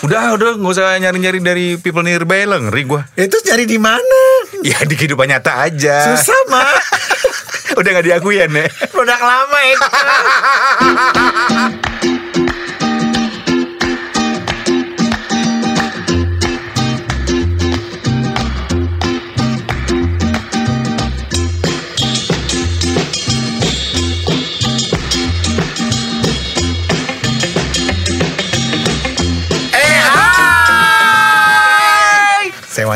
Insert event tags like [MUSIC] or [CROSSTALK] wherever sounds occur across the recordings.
Udah, udah, nggak usah nyari-nyari dari people nearby lah, ngeri gua. Itu cari di mana? Ya di kehidupan nyata aja. Susah, Mak. [LAUGHS] udah nggak diakui ya? Produk lama itu. [LAUGHS]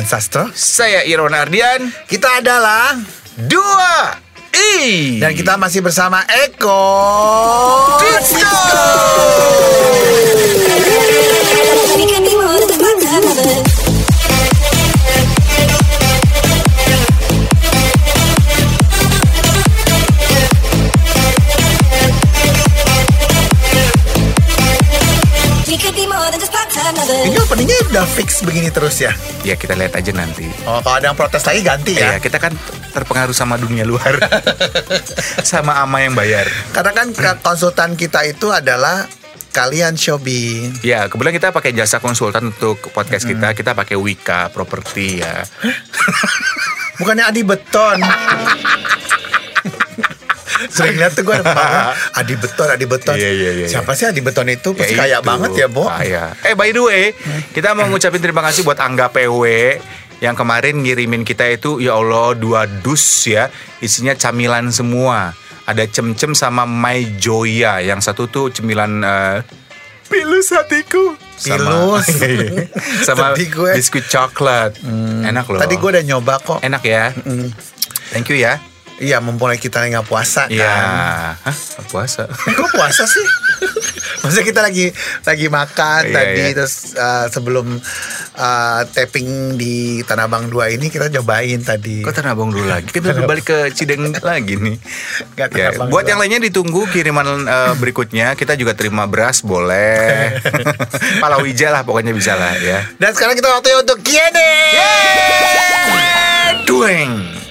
Wan Sastro. Saya Irwan Ardian. Kita adalah Dua I. dan kita masih bersama Eko. Disco. Begini terus ya. Ya kita lihat aja nanti. Oh, kalau ada yang protes lagi ganti Ya, ya. kita kan terpengaruh sama dunia luar. [LAUGHS] sama ama yang bayar. Karena kan konsultan kita itu adalah kalian Shobi. Ya, kebetulan kita pakai jasa konsultan untuk podcast kita. Kita pakai Wika Property ya. [LAUGHS] Bukannya Adi Beton. [LAUGHS] Sering lihat tuh gue [LAUGHS] Adi Beton, Adi Beton. Iya, iya, iya, Siapa sih Adi Beton itu? Pasti Ya kaya itu. banget ya, Bo. Kaya. Eh by the way, kita mau ngucapin terima kasih buat Angga PW yang kemarin ngirimin kita itu ya Allah dua dus ya, isinya camilan semua. Ada cem-cem sama My Joya. Yang satu tuh cemilan eh, pilus hatiku. Pilus. [LAUGHS] sama Sedih gue. biskuit coklat. Enak loh. Tadi gue udah nyoba kok. enak ya. Thank you ya. Iya, mumpung kita lagi nggak puasa Iya. kan. Hah? Puasa. Kok puasa sih? [LAUGHS] Maksudnya kita lagi lagi makan Iya, tadi iya. terus uh, sebelum uh, tapping di Tanah Abang 2 ini kita cobain tadi. Kok Tanah Abang dulu lagi? Kita balik ke Cideng [LAUGHS] lagi nih. Tanah Ya, Abang buat 2. yang lainnya ditunggu kiriman eh, berikutnya. Kita juga terima beras boleh. [LAUGHS] Palawija lah pokoknya bisa lah ya. Dan sekarang kita waktunya untuk Q&A. Dueng.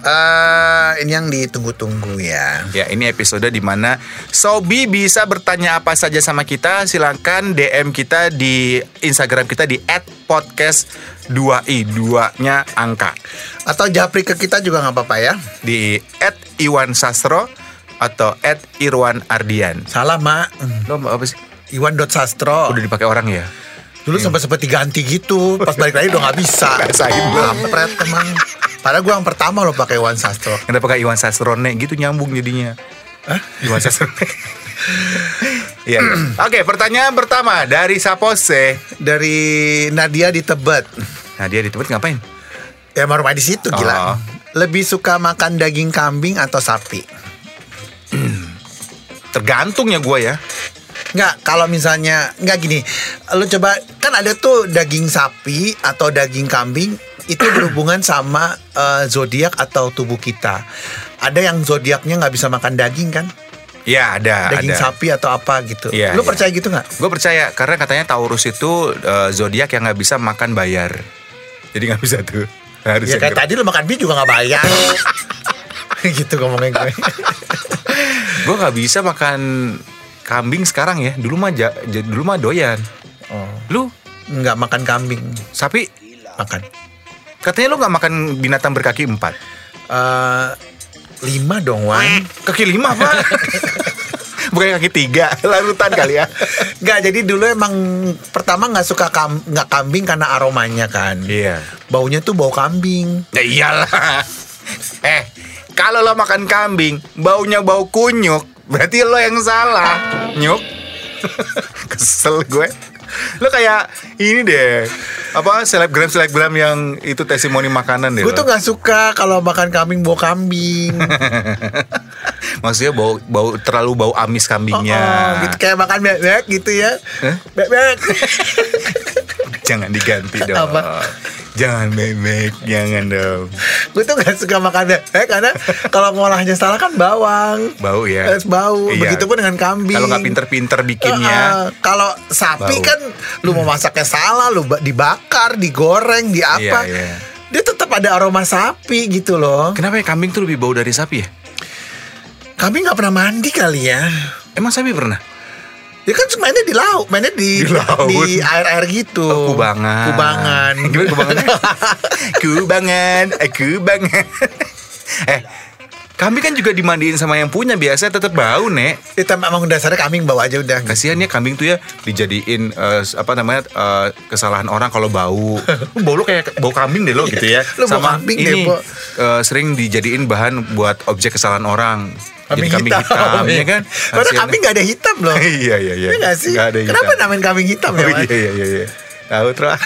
Eh, ini yang ditunggu-tunggu ya. Ya ini episode di mana Sobi bisa bertanya apa saja sama kita Silahkan DM kita di Instagram kita di @podcast2i 2 nya angka Atau japri ke kita juga nggak apa-apa ya. Di @iwan sastro atau @irwan ardian Salah mak. Lo apa sih? Iwan Sastro. Udah dipakai orang ya? Dulu sempat sempat diganti gitu. Pas balik lagi udah nggak bisa. [LAUGHS] Rasain. Kampret emang. Padahal gue yang pertama lo pakai Iwan Sastro. Kenapa pakai Iwan Sastrone gitu nyambung jadinya? Hah? Iwan Sastrone. Iya. iya. [CLEARS THROAT] Oke, pertanyaan pertama dari Sapose. Dari Nadia di Tebet. Nah, dia di tempat ngapain? Ya mau rumah di situ gila. Oh. Lebih suka makan daging kambing atau sapi? [CLEARS THROAT] Tergantung ya gue ya. Nggak, kalau misalnya nggak gini, lu coba kan ada tuh daging sapi atau daging kambing itu [CLEARS THROAT] berhubungan sama eh, zodiak atau tubuh kita. Ada yang zodiaknya nggak bisa makan daging kan? Ya ada. Daging ada. sapi atau apa gitu. Iya, lu iya. percaya gitu nggak? Gue percaya karena katanya Taurus itu eh, zodiak yang nggak bisa makan bayar. Jadi nggak bisa tuh. Harus Ya kayak tadi lu makan mie juga nggak bayar. [LAUGHS] gitu ngomongnya gue. Gue nggak bisa makan kambing sekarang ya. Dulu mah ja- ja- dulu mah doyan. Oh, Lu nggak makan kambing, sapi makan. katanya lu nggak makan binatang berkaki empat. Eh lima dong Wan. Kaki lima pak [LAUGHS] Bukan kaki tiga Larutan kali ya Nggak jadi dulu emang pertama nggak suka kam nggak kambing karena aromanya kan. Iya Baunya tuh bau kambing. Ya iyalah Eh Kalau lo makan kambing Baunya bau kunyuk Berarti lo yang salah Nyuk [LAUGHS] Kesel gue Lo kayak ini deh Apa selebgram-selebgram yang Itu testimoni makanan deh Gue tuh nggak suka kalau makan kambing bau kambing. [LAUGHS] Maksudnya bau, bau terlalu bau amis kambingnya Oh, gitu kayak makan bebek gitu ya. Hah? Bebek. [LAUGHS] Jangan diganti dong Apa? Jangan bebek Jangan dong gue tuh nggak suka makan bebek karena [LAUGHS] kalau ngolahnya salah kan bawang. Bau ya Es bau. Iya. Begitupun dengan kambing. Kalau nggak pinter-pinter bikinnya Heeh. kalau sapi Bau. kan lu mau masaknya salah, lu ba- dibakar, digoreng, di apa. Iya, iya. Dia tetap ada aroma sapi gitu loh. Kenapa ya kambing tuh lebih bau dari sapi ya? Kambing nggak pernah mandi kali ya. Emang sapi pernah? Ya kan mainnya di laut, mainnya di Di laut. di air-air gitu. Oh, kubangan. Kubangan. Gimana kubangan? [LAUGHS] kubangan, eh, kubangan. eh, kambing kan juga dimandiin sama yang punya biasa tetap bau, Nek. Kita memang dasarnya kambing bawa aja udah. Kasihan ya kambing tuh ya dijadiin eh, apa namanya eh, kesalahan orang kalau bau. [LAUGHS] Bau lu kayak bau kambing deh lo gitu ya. Lu bau kambing deh, ini Bo. eh, sering dijadiin bahan buat objek kesalahan orang. Jadi kambing hitam, ya kan? [LAUGHS] Padahal kambing gak ada hitam loh. [LAUGHS] iya iya iya. Iya sih? Nggak ada hitam. Kenapa namain kambing hitam ya? Oh iya iya iya. iya. Tahu terus.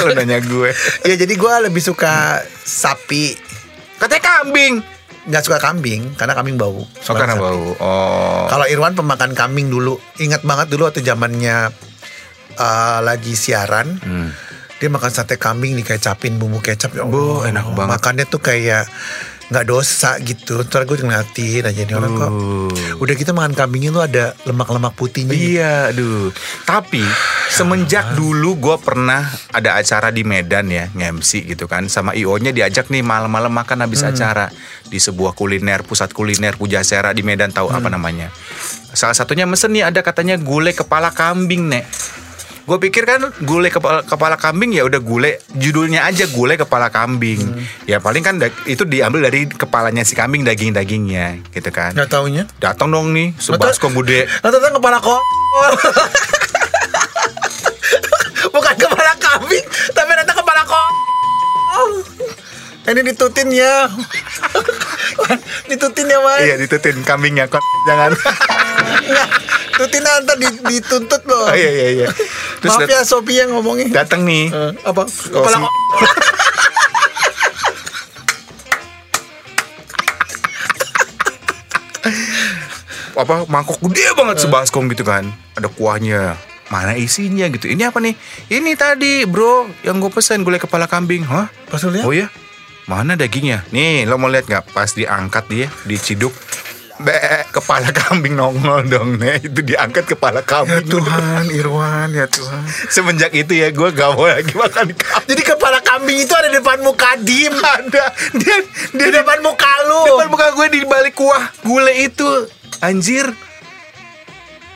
Lu nanya gue. Ya jadi gue lebih suka sapi. Katanya kambing. Nggak suka kambing karena kambing bau. Oh karena sapi. bau. Oh. Kalau Irwan pemakan kambing dulu, ingat banget dulu waktu zamannya eh, lagi siaran, Hmm. dia makan sate kambing dikecapin bumbu kecap. Ya Bo, enak banget. Makannya tuh kayak nggak dosa gitu. Ntar gue ngeliatin aja nih orang kok. Uh. Udah gitu makan kambingnya tuh ada lemak-lemak putihnya. gitu. Iya, aduh. Tapi semenjak dulu gue pernah ada acara di Medan ya, nge-MC gitu kan, sama IO-nya diajak nih malam-malam makan habis acara di sebuah kuliner, pusat kuliner Pujasera di Medan tahu apa namanya. Salah satunya mesen nih ada katanya gulai kepala kambing, Nek. Gue pikir kan gulai kepala, kepala kambing ya udah gulai judulnya aja gulai kepala kambing. Ya paling kan itu diambil dari kepalanya si kambing daging-dagingnya gitu kan. Nggak taunya. Datang dong nih sebaskom bude. Atau kepala kok. [LAUGHS] Ini ditutin ya. ditutin ya, Mas. Iya ditutin kambingnya kok jangan. Nggak, tutin ntar di- dituntut loh. oh iya iya iya. Terus Maaf ya Sophie yang ngomongin. datang nih. Eh, apa? Kepala sem- kok. apa mangkok gede banget sebaskom gitu kan. Ada kuahnya. Mana isinya gitu. Ini apa nih? Ini tadi bro yang gue pesen gulai kepala kambing. Hah? Pas lihat? Oh iya? Mana dagingnya? Nih lo mau lihat nggak? Pas diangkat dia, diciduk. Be, kepala kambing nongol dong nih itu diangkat kepala Ya kambing Tuhan, Irwan, ya Tuhan. semenjak itu ya gue gak mau lagi makan kambing Jadi kepala kambing itu ada di depan muka Dim. ada dia Di depan muka lu. depan muka gue di balik kuah gulai itu anjir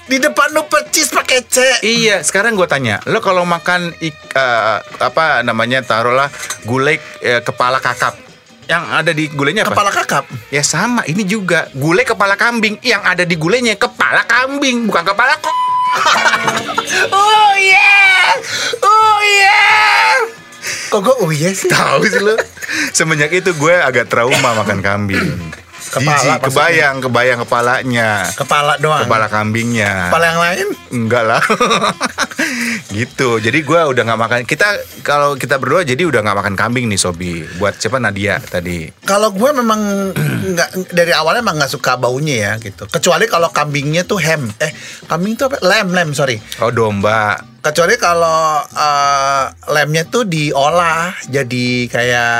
Di depan lu percis pakai C. iya sekarang gue tanya lo kalau makan ik- eh, apa namanya taruhlah gulai eh, kepala kakap yang ada di gulainya apa Kepala kakap. ya sama ini juga gulai kepala kambing yang ada di gulainya kepala kambing bukan kepala kok [LAUGHS] Oh yeah. Oh yeah. Kok gue oh iya sih? tahu sih lo semenjak itu gue agak trauma makan kambing Kepala Jijik, kebayang kebayang kepalanya Kepala doang. kepala kambingnya Kepala yang lain? Enggak lah [LAUGHS] Gitu Jadi gue udah nggak makan Kita Kalau kita berdua jadi udah nggak makan kambing nih Sobi Buat siapa Nadia tadi Kalau gue memang nggak dari awalnya emang nggak suka baunya ya gitu. Kecuali kalau kambingnya tuh ham. Eh, kambing tuh apa? Lem, lem, sorry. Oh domba Kecuali kalau eh, lemnya tuh diolah jadi kayak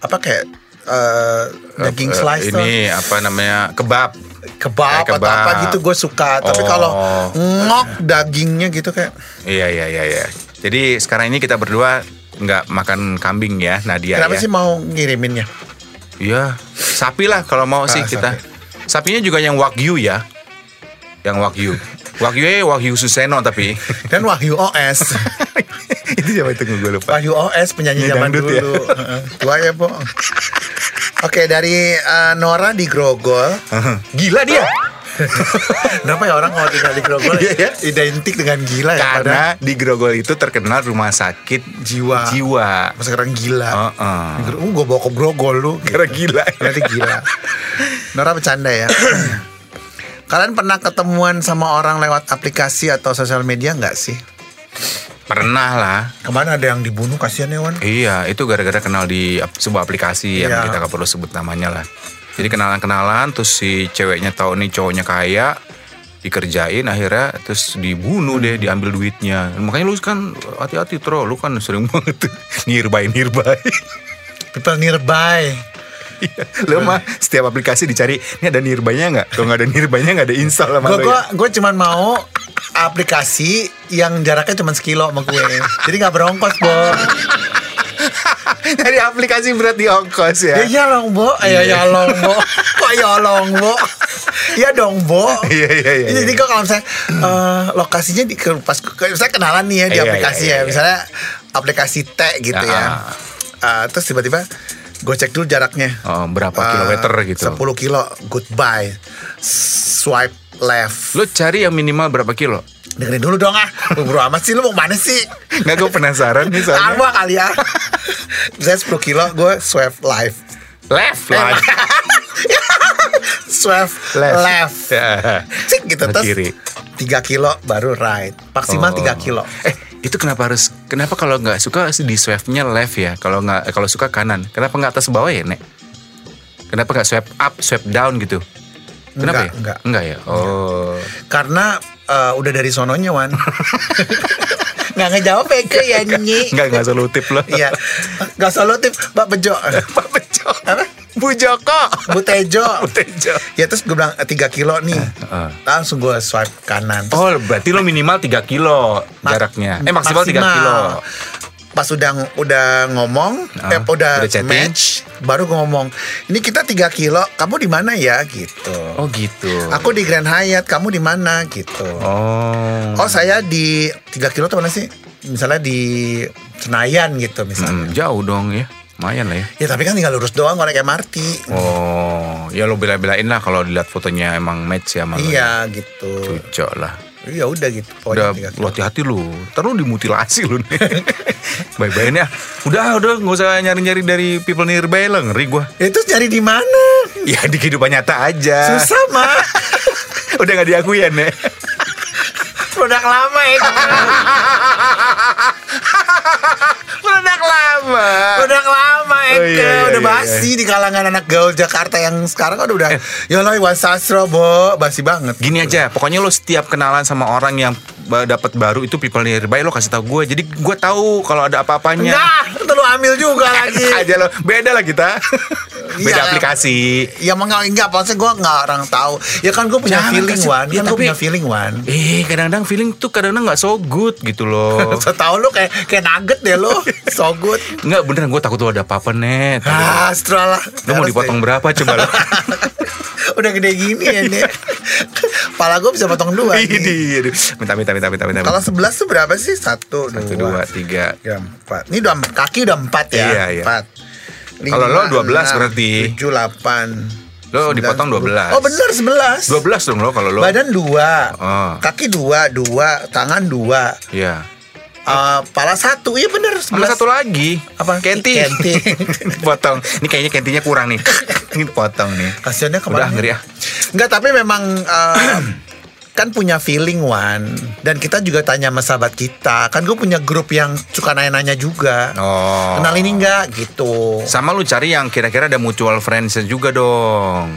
apa kayak eh, daging Eh, slice tuh. Ini apa namanya Kebab kebab, Kayak atau apa kebab. gitu gue suka. Tapi Oh. kalau ngok dagingnya gitu kayak Iya iya iya iya Jadi sekarang ini kita berdua nggak makan kambing ya Nadia kenapa ya sih mau ngiriminnya? Iya Sapi lah kalau mau sih Ah, kita Sapinya juga yang wagyu ya Yang wagyu [LAUGHS] Wagyu wagyu Suseno tapi Dan Wahyu OS. [LAUGHS] [LAUGHS] Itu siapa itu gue lupa Wahyu OS penyanyi Ini zaman ya? dulu. Heeh. [LAUGHS] Tua ya, Bu. Oke, dari eh, Nora di Grogol. Gila dia [LAUGHS] Kenapa ya orang kalau tinggal di Grogol Iya, ya. identik dengan gila ya? Karena Padahal di Grogol itu terkenal rumah sakit Jiwa. Jiwa. Masa sekarang gila. Heeh. Uh, gue bawa ke Grogol lu. Karena gila. Berarti gila. Nora bercanda ya. [CLEARS THROAT] Kalian pernah ketemuan sama orang lewat aplikasi atau sosial media nggak sih? Pernah lah. Ke mana ada yang dibunuh kasihan ya Wan? Iya, itu gara-gara kenal di sebuah aplikasi yang Iya. kita gak perlu sebut namanya lah. Jadi kenalan-kenalan, terus si ceweknya tahu nih cowoknya kaya, dikerjain akhirnya terus dibunuh deh, diambil duitnya. Makanya lu kan hati-hati tro, lu kan sering [LAUGHS] banget nearby nearby. People nearby. Iya, lu mah setiap aplikasi dicari, ini ada nearby-nya nggak? Kalau nggak ada nearby-nya nggak ada install sama Gue gue ya? gue cuman mau aplikasi yang jaraknya cuma sekilo sama gue. Jadi nggak berongkos, Bo. Dari aplikasi berat di ongkos ya. Ya ya long, Bo. Ayo ya long, Bo. Kok ya long, Bo? Iya dong, Bo. Iya, iya, iya, Jadi kok kalau misalnya eh, lokasinya di pas saya kenalan nih ya di Iya, aplikasi iya, ya. iya. Misalnya aplikasi T gitu ya. Eh, terus tiba-tiba gue cek dulu jaraknya. Oh, berapa Eh, kilometer gitu. 10 kilo. Goodbye. Swipe left. Lo cari yang minimal berapa kilo? Dengerin dulu dong ah. Buru amat sih lu mau mana sih? Nggak gue penasaran nih soalnya. Sama kali ya. Misalnya 10 kilo gue swipe left. Left lah. [LAUGHS] Swipe Left. left. Ya. Cik gitu Ke terus kiri. 3 kilo baru right. Maksimal Oh. 3 kilo. Eh, itu kenapa harus kenapa kalau nggak suka di swipe-nya left ya? Kalau nggak kalau suka kanan. Kenapa nggak atas bawah ya, Nek? Kenapa nggak swipe up, swipe down gitu? Kenapa Enggak, ya? enggak. Enggak ya? Oh. Karena eh, udah dari sononya Wan. [LAUGHS] Nggak ngejawab ya ke ya Nyi. Enggak enggak solutif loh. Iya. Nggak solutif Mbak Bejo. [LAUGHS] Pak Bejo. Apa? Bu Joko. Bu Tejo. [LAUGHS] Bu Tejo. Ya terus gue bilang 3 kilo nih. Heeh. Langsung gue swipe kanan. Terus Oh, berarti lo minimal 3 kilo jaraknya. Eh, maksimal 3 kilo. Pas udah udah ngomong, Ah, eh, udah, udah chatting. match, baru gue ngomong, ini kita 3 kilo, kamu di mana ya gitu. Oh, gitu. Aku di Grand Hyatt, kamu di mana gitu. Oh. Oh saya di 3 kilo tuh mana sih? Misalnya di Senayan gitu misalnya. Hmm, jauh dong ya. Lumayan lah ya. Ya tapi kan tinggal lurus doang kalau naik MRT. Oh, ya lo bela-belain lah kalau dilihat fotonya emang match ya sama lo. Iya gitu. Cucok lah. Ya udah gitu. Udah Pokoknya 3 lu hati-hati lu. Lu dimutilasi lu nih. [LAUGHS] Baik-baik ya. Udah, udah nggak usah nyari-nyari dari people nearby lah ngeri gua. Itu cari di mana? Ya di kehidupan nyata aja. Susah mah. [LAUGHS] udah nggak diakui ya, Nek. Produk lama ya. Produk [LAUGHS] lama. Produk lama Oh, iya, iya, Udah iya, basi di kalangan anak gaul Jakarta yang sekarang kan udah Ya lah Iwan Sastro Bo. Basi banget. Gini aja, pokoknya lo setiap kenalan sama orang yang dapat baru itu people nearby lo kasih tahu gue. Jadi gue tahu kalau ada apa-apanya. Enggak Itu lu ambil juga [LAUGHS] lagi. Aja lo beda lah kita. Beda Iya. aplikasi. Ya enggak, enggak Maksudnya gue enggak orang tahu. Ya kan gue punya Jangan feeling kasih- Wan. Ya, Kan gue punya feeling Wan. Eh kadang-kadang feeling tuh kadang-kadang nggak so good gitu loh [LAUGHS] So tau lu kayak kayak nugget deh lo. [LAUGHS] So good. Nggak beneran gue takut lo ada apa-apa net. Ah setelah lah. Lo mau dipotong deh. berapa coba lo? Udah gede gini ya nih Kepala gue bisa potong dua minta minta minta minta minta Kalau 11 tuh berapa sih? Satu, satu dua tiga tiga, empat. Ini udah kaki udah empat ya. Iya, iya. Empat. Kalau lo 12 berarti. Tujuh, delapan. Lo sembilan, dipotong sepuluh. 12. Oh bener sebelas. 12 dong lo kalau lo Badan dua. Oh. Kaki dua, dua. Tangan dua. Iya Eh, pala satu. Iya bener sebelas. satu lagi. Apa? Kenti. Kenti. [LAUGHS] potong. Ini kayaknya kentinya kurang nih. [LAUGHS] Ini potong nih. Kasiannya ke mana? udah ngeri ah Enggak tapi memang eh, [CLEARS THROAT] kan punya feeling Wan. Dan kita juga tanya sama sahabat kita. Kan gue punya grup yang suka nanya-nanya juga. Oh. Kenal ini enggak gitu. Sama lu cari yang kira-kira ada mutual friends juga dong.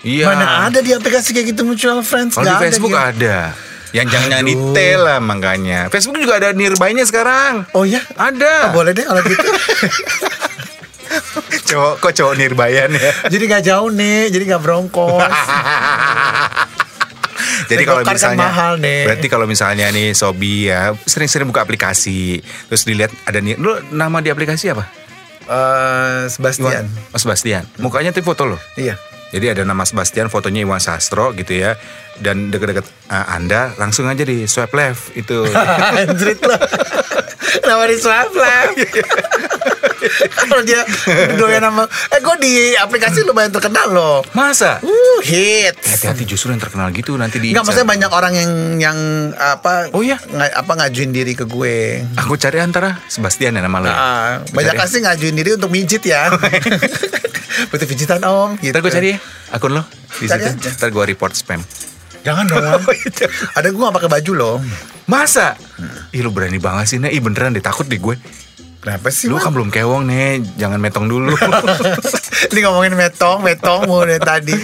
Iya. Mana ada di aplikasi kayak gitu mutual friends? Kalau di Facebook gitu. ada yang jangan Aduh. detail lah makanya. Facebook juga ada nearby-nya sekarang. Oh ya ada. Oh, boleh deh kalau gitu. [LAUGHS] Cowok kok cowok nirbayan ya? Jadi nggak jauh nih jadi nggak bronkos. [LAUGHS] Jadi kalau kan misalnya mahal, nih. berarti kalau misalnya nih Sobi ya sering-sering buka aplikasi. Terus dilihat ada nih lu nama di aplikasi apa? Eh, Sebastian. Oh Sebastian. Mukanya tuh foto lo. iya Jadi ada nama Sebastian, fotonya Iwan Sastro gitu ya. Dan deket-deket uh, Anda langsung aja di swipe left itu. [LAUGHS] Anjrit lo Kenapa [LAUGHS] di swipe left Kalau dia doyan nama Eh gue di aplikasi lumayan terkenal loh Masa? Uh hits Hati-hati justru yang terkenal gitu nanti di Enggak maksudnya banyak orang yang yang apa Oh, iya? nga- apa ngajuin diri ke gue. Aku cari antara Sebastian ya nama lo. ya? Ah, banyak kasih ngajuin diri untuk mijit ya. [LAUGHS] Butuh pijitan om. Gitu. Ntar gue cari ya akun lo di Cari situ. aja. Ntar gue report spam. Jangan [LAUGHS] dong. Om. Ada gue gak pakai baju loh. Masa? Ih lu berani banget sih Nek. Ih beneran deh takut deh gue. Kenapa sih? Lu kan belum kewong nih, jangan metong dulu. [LAUGHS] Ini ngomongin metong, metong mulu dari tadi.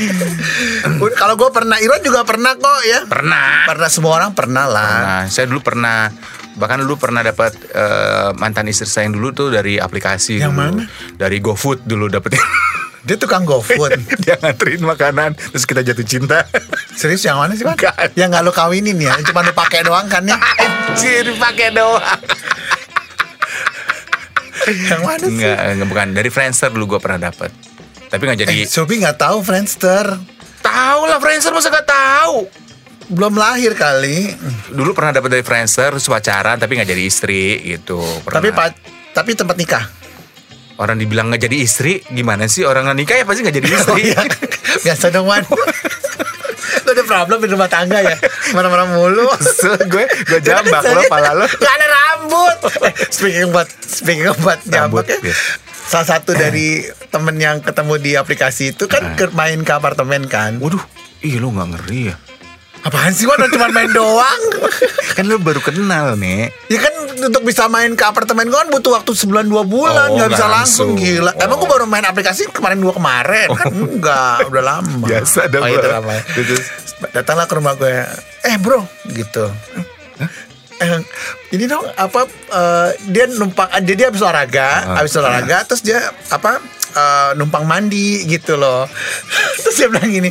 Udah, Kalau gue pernah, Iron juga pernah kok ya. pernah. Pernah semua orang pernah lah. Nah, saya dulu pernah bahkan dulu pernah dapat eh, mantan istri saya yang dulu tuh dari aplikasi Yang dulu. mana? Dari GoFood dulu dapetin. [LAUGHS] Dia tukang GoFood. [LAUGHS] Dia nganterin makanan terus kita jatuh cinta. [LAUGHS] Serius yang mana sih, Pak? Nggak. Yang gak lo kawinin ya, cuma lo pakai doang kan ya. [LAUGHS] Anjir, pakai doang. yang mana sih? Enggak, enggak bukan dari Friendster dulu gue pernah dapat. Tapi nggak jadi Eh, Sobi nggak tahu Friendster. Tahu lah Friendster masa gak tahu. Belum lahir kali. Dulu pernah dapat dari Friendster terus pacaran tapi nggak jadi istri gitu. Pernah. Tapi pa- tapi tempat nikah. Orang dibilang nggak jadi istri, gimana sih orang nggak nikah ya pasti nggak jadi [LAUGHS] istri. Oh, iya. Biasa dong Wan. Lo ada problem di rumah tangga ya? Mana-mana mulu. Kesel gue, gue jambak lo pala lo. Gak ada rambut. Eh, speaking buat speaking buat Rambut, jambak ya. iya. Salah satu dari temen yang ketemu di aplikasi itu kan ke- main ke apartemen kan. Waduh, ih lo nggak ngeri ya? Apaan sih Wan? Cuma main doang. Kan lo baru kenal nih. Ya kan untuk bisa main ke apartemen gue kan butuh waktu sebulan dua bulan Oh, nggak bisa langsung, langsung. gila. Emang gue Oh. baru main aplikasi kemarin dua kemarin kan enggak udah lama. Biasa dah, oh, itu Bro. lama. Terus? Datanglah ke rumah gue. Eh bro gitu. Ini dong apa eh, dia numpang dia dia habis olahraga, Ah. habis olahraga terus dia apa eh, numpang mandi gitu loh. [LAUGHS] terus dia bilang gini,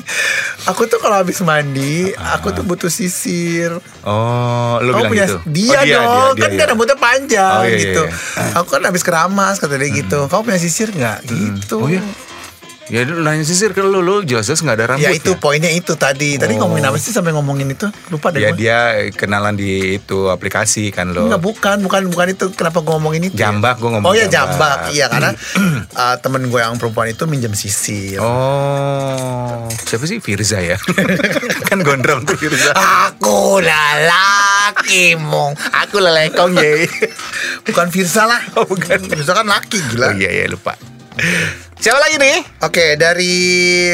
aku tuh kalau habis mandi, aku tuh butuh sisir. Oh, lo Kamu bilang punya gitu? dia, oh, dia, dong, dia, kan dia, dia rambutnya panjang Oh, iya, iya, gitu. iya. Aku kan habis keramas kata dia gitu. Kamu punya sisir nggak? Gitu. Oh, iya? Ya lu nanya sisir ke lu, lu jelas-jelas nggak ada rambut Ya itu poinnya itu tadi. Tadi Oh. ngomongin apa sih sampai ngomongin itu? Lupa deh Ya gue. dia kenalan di itu aplikasi kan lo. Enggak bukan, bukan bukan itu. Kenapa gue ngomongin itu? ya? Jambak, gua ngomong Oh ya jambak. jambak. Iya karena uh, [CLEARS THROAT] temen gue yang perempuan itu minjem sisir. Oh, siapa sih Firza ya? [LAUGHS] kan gondrong tuh Firza. Aku lelaki mong. Aku lelekong ya. [LAUGHS] Bukan Firsa lah. Oh, bukan. Firsa kan laki Oh gila. iya iya lupa. Siapa lagi nih? Oke dari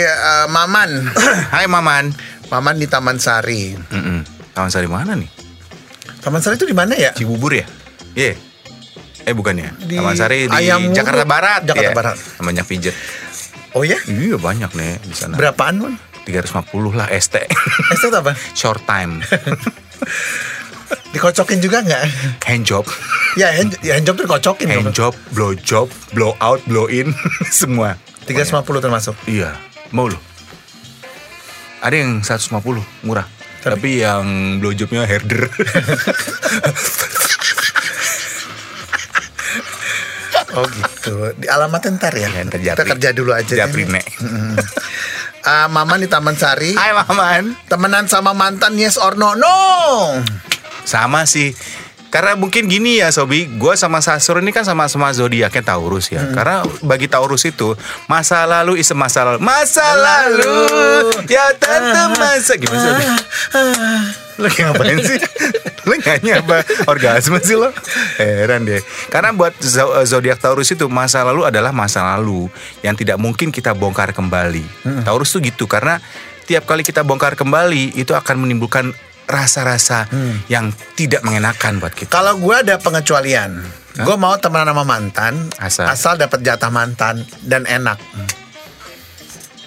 uh, Maman. [CLEARS THROAT] Hai Maman. Maman di Taman Sari. Mm-mm. Taman Sari mana nih? Taman Sari itu di mana ya? Cibubur ya? Iya. Eh bukan ya? Di Taman Sari di Ayam. Jakarta Barat. Jakarta ya. Barat. Banyak pijet. Oh ya? Iya banyak nih di sana. Berapaan Mon? 350 lah ST. Itu apa? [LAUGHS] Short time. [LAUGHS] Dikocokin juga nggak? Hand job. ya, hand, ya hand job tuh dikocokin. Hand job, blow job, blow out, blow in, [LAUGHS] semua. 350 termasuk. Iya, mau lo. Ada yang 150 murah. Tapi, yang blow jobnya herder. [LAUGHS] Oh gitu. Di alamatnya ntar ya. Ya, ntar Kita kerja dulu aja. Japri, deh. Nek. Ah, Maman di Taman Sari. Hai Maman. Temenan sama mantan yes or no? No. Sama sih. Karena mungkin gini ya Sobi, gue sama Sasur ini kan sama-sama zodiaknya Taurus ya. Karena bagi Taurus itu masa lalu is masa lalu. Masa lalu ya tante masa gimana Sobi? Lo kayak ngapain sih? Lo nyanyi apa? Orgasme sih lo? Heran deh. Karena buat zo- zodiak Taurus itu masa lalu adalah masa lalu yang tidak mungkin kita bongkar kembali. Taurus tuh gitu karena tiap kali kita bongkar kembali itu akan menimbulkan rasa-rasa yang tidak mengenakan buat kita. Kalau gue ada pengecualian. Gue mau temenan sama mantan. Asal. Asal dapat jatah mantan dan enak.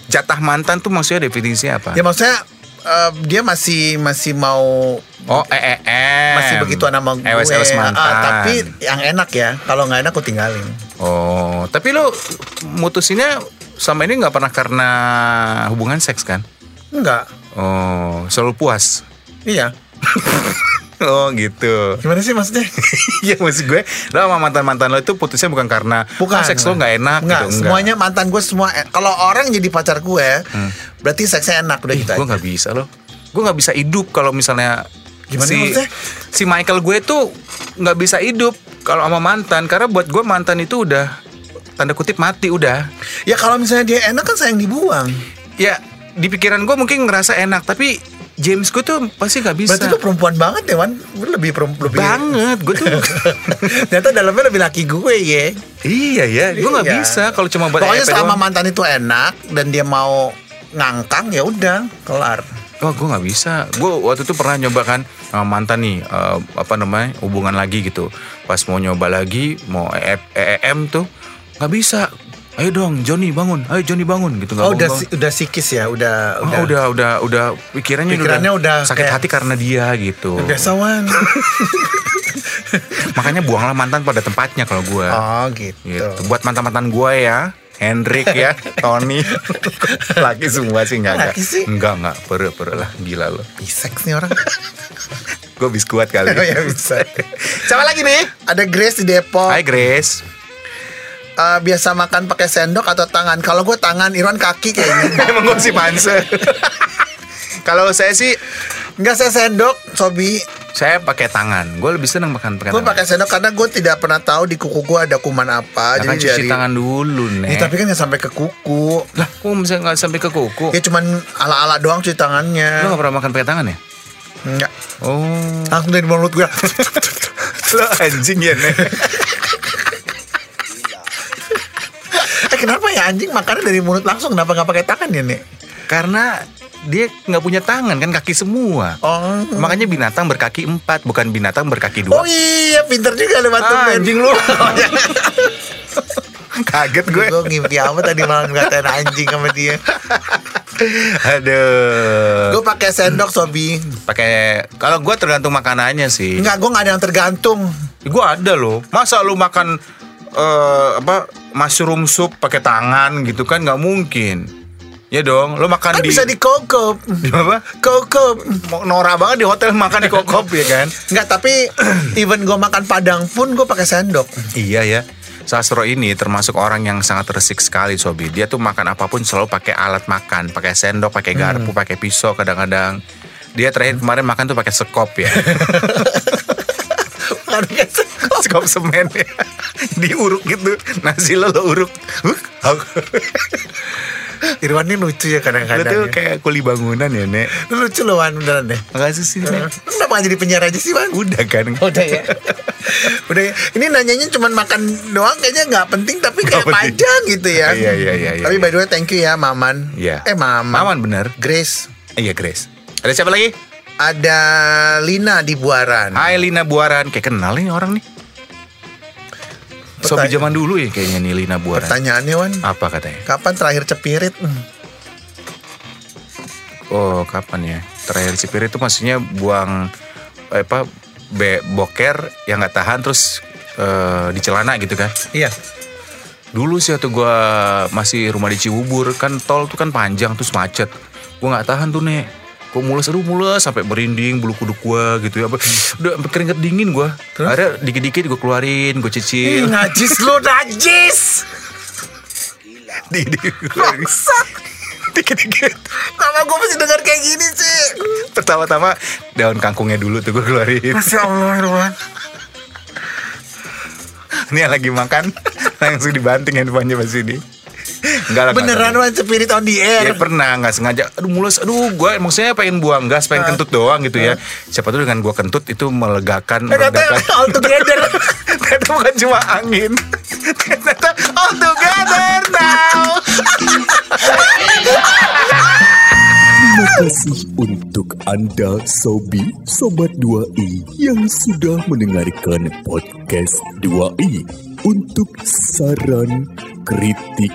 Jatah mantan tuh maksudnya definisinya apa? Ya maksudnya eh, dia masih masih mau Oh, EEM. masih begitu nama gue. Ewes-ewes mantan. Ah, tapi yang enak ya. Kalau nggak enak aku tinggalin. Oh, tapi lo mutusinnya sama ini nggak pernah karena hubungan seks kan? Enggak. Oh, selalu puas. Iya. [LAUGHS] Oh gitu. Gimana sih maksudnya? [LAUGHS] Iya maksud gue Lo sama mantan-mantan lo itu putusnya bukan karena Bukan. ah, Seks lo gak enak Enggak, gitu semuanya mantan gue semua eh, Kalau orang jadi pacar gue Berarti seksnya enak Udah Ih, gitu Gue aja gak bisa loh Gue gak bisa hidup kalau misalnya Gimana si, maksudnya? si Michael gue tuh nggak bisa hidup kalau sama mantan karena buat gue mantan itu udah tanda kutip mati udah Ya kalau misalnya dia enak kan sayang dibuang ya di pikiran gue mungkin ngerasa enak tapi James gue tuh pasti nggak bisa Berarti lu perempuan banget ya Wan Lu lebih perempuan lebih... banget gue tuh [LAUGHS] Ternyata dalamnya lebih laki gue ya iya ya gue nggak Iya. bisa kalau cuma buat Pokoknya selama doang. mantan itu enak Dan dia mau ngangkang ya udah kelar Wah gue nggak bisa. Gue waktu itu pernah nyoba kan sama mantan nih eh, apa namanya hubungan lagi gitu. Pas mau nyoba lagi mau EF EEM tuh nggak bisa. Ayo dong Johnny bangun. Ayo Johnny bangun gitu nggak Oh udah bangun. si- udah psikis ya Udah Oh, udah udah udah pikirannya, Pikirannya udah sakit kayak- hati karena dia gitu. Biasa Wan [LAUGHS] Makanya buanglah mantan pada tempatnya kalau gue. Oh gitu Gitu. Buat mantan-mantan gue ya. Hendrik ya, [LAUGHS] Tony, laki semua sih Laki sih? enggak enggak, pere pere lah, gila lo. Biseks nih orang Gue bis kuat kali. [LAUGHS] Oh ya bisa Siapa lagi nih? Ada Grace di Depok Hai Grace. Eh, Biasa makan pakai sendok atau tangan Kalau gue tangan Irwan kaki kayaknya [LAUGHS] Emang gue si panse. [LAUGHS] Kalau saya sih Enggak saya sendok, Sobi. saya pakai tangan. Gue lebih seneng makan pakai Gue tangan. pakai sendok karena gue tidak pernah tahu di kuku gue ada kuman apa. Ya kan cuci tangan dulu nih. Ya, tapi kan nggak sampai ke kuku. lah, kok bisa nggak sampai ke kuku? Ya cuman ala-ala doang cuci Lo tangannya. gak pernah makan pakai tangan ya? Enggak. Oh, Langsung dari mulut gue. lo [LAUGHS] anjing ya nih. Kenapa ya anjing makannya dari mulut langsung? Kenapa nggak pakai tangan ya nih? Karena dia nggak punya tangan kan kaki semua. Oh. Makanya binatang berkaki empat, bukan binatang berkaki dua. Oh iya, pinter juga lewat Ah, tuh, Ben. anjing lu. [LAUGHS] Kaget gue. Gue ngimpi apa tadi malam ngatain anjing sama dia. Aduh. Gue pakai sendok Sobi. pakai kalau gue tergantung makanannya sih. Enggak, gue nggak ada yang tergantung. Gue ada loh. Masa lu makan eh, apa mushroom soup pakai tangan gitu kan nggak mungkin. Ya dong, lu makan Kan di bisa dikokop. [LAUGHS] di apa? Kokop. Mau Norak banget di hotel makan di kokop ya kan? Enggak, tapi [CLEARS THROAT] even gue makan padang pun gue pakai sendok. Iya ya. Sastro ini termasuk orang yang sangat resik sekali Sobi. Dia tuh makan apa pun selalu pakai alat makan, pakai sendok, pakai garpu, pakai pisau kadang-kadang. Dia terakhir kemarin makan tuh pakai sekop ya. [LAUGHS] Pakai sendok. [LAUGHS] sekop semen ya. [LAUGHS] Diuruk gitu. Nasi lo lo uruk. [LAUGHS] Irwan ini lucu ya kadang-kadang. tuh ya. kayak kuli bangunan ya, Nek. Lu lucu loh Wan beneran deh. Makasih sih, Nek. Kenapa gak jadi penjara aja sih Wan? Udah kan. Udah ya. [LAUGHS] Udah ya. Ini nanyanya cuma makan doang kayaknya nggak penting tapi kayak penting. panjang gitu ya. Iya, iya, iya, iya, Tapi iya. by the way thank you ya Maman. Iya. Eh Maman. Maman bener. Grace. Iya, Grace. Ada siapa lagi? Ada Lina di Buaran. Hai Lina Buaran. Kayak kenal nih orang nih. Sobi Pertanya- zaman dulu ya kayaknya nih Lina Buaran. Pertanyaannya Wan. Apa katanya? Kapan terakhir cepirit? Hmm. Oh, kapan ya? Terakhir Cipirit itu maksudnya buang eh, apa be, boker yang nggak tahan terus eh, di celana gitu kan? Iya. Dulu sih waktu gua masih rumah di Cibubur kan tol tuh kan panjang terus macet. Gua nggak tahan tuh nek. Gua mules aduh mules sampai merinding bulu kuduk gua gitu ya. Udah sampai keringet dingin gua. Ada dikit-dikit gua keluarin, gua Ih, cicil. najis lu najis. di, di, dikit-dikit. Kenapa gue mesti dengar kayak gini sih? Pertama-tama daun kangkungnya dulu tuh gua keluarin. Masya Allah Irwan. Ini yang lagi makan langsung dibanting handphonenya pas ini. Enggak lah. Beneran. Wan cepirit on the air. Ya pernah nggak sengaja. Aduh mules. Aduh gue maksudnya pengen buang gas, pengen kentut doang gitu ya. Siapa tuh dengan gue kentut itu melegakan. Ternyata meredakan. [LAUGHS] all together. [LAUGHS] Ternyata bukan cuma angin. Ternyata all together now. Terima kasih untuk Anda Sobi Sobat 2i yang sudah mendengarkan podcast 2i. Untuk saran, kritik,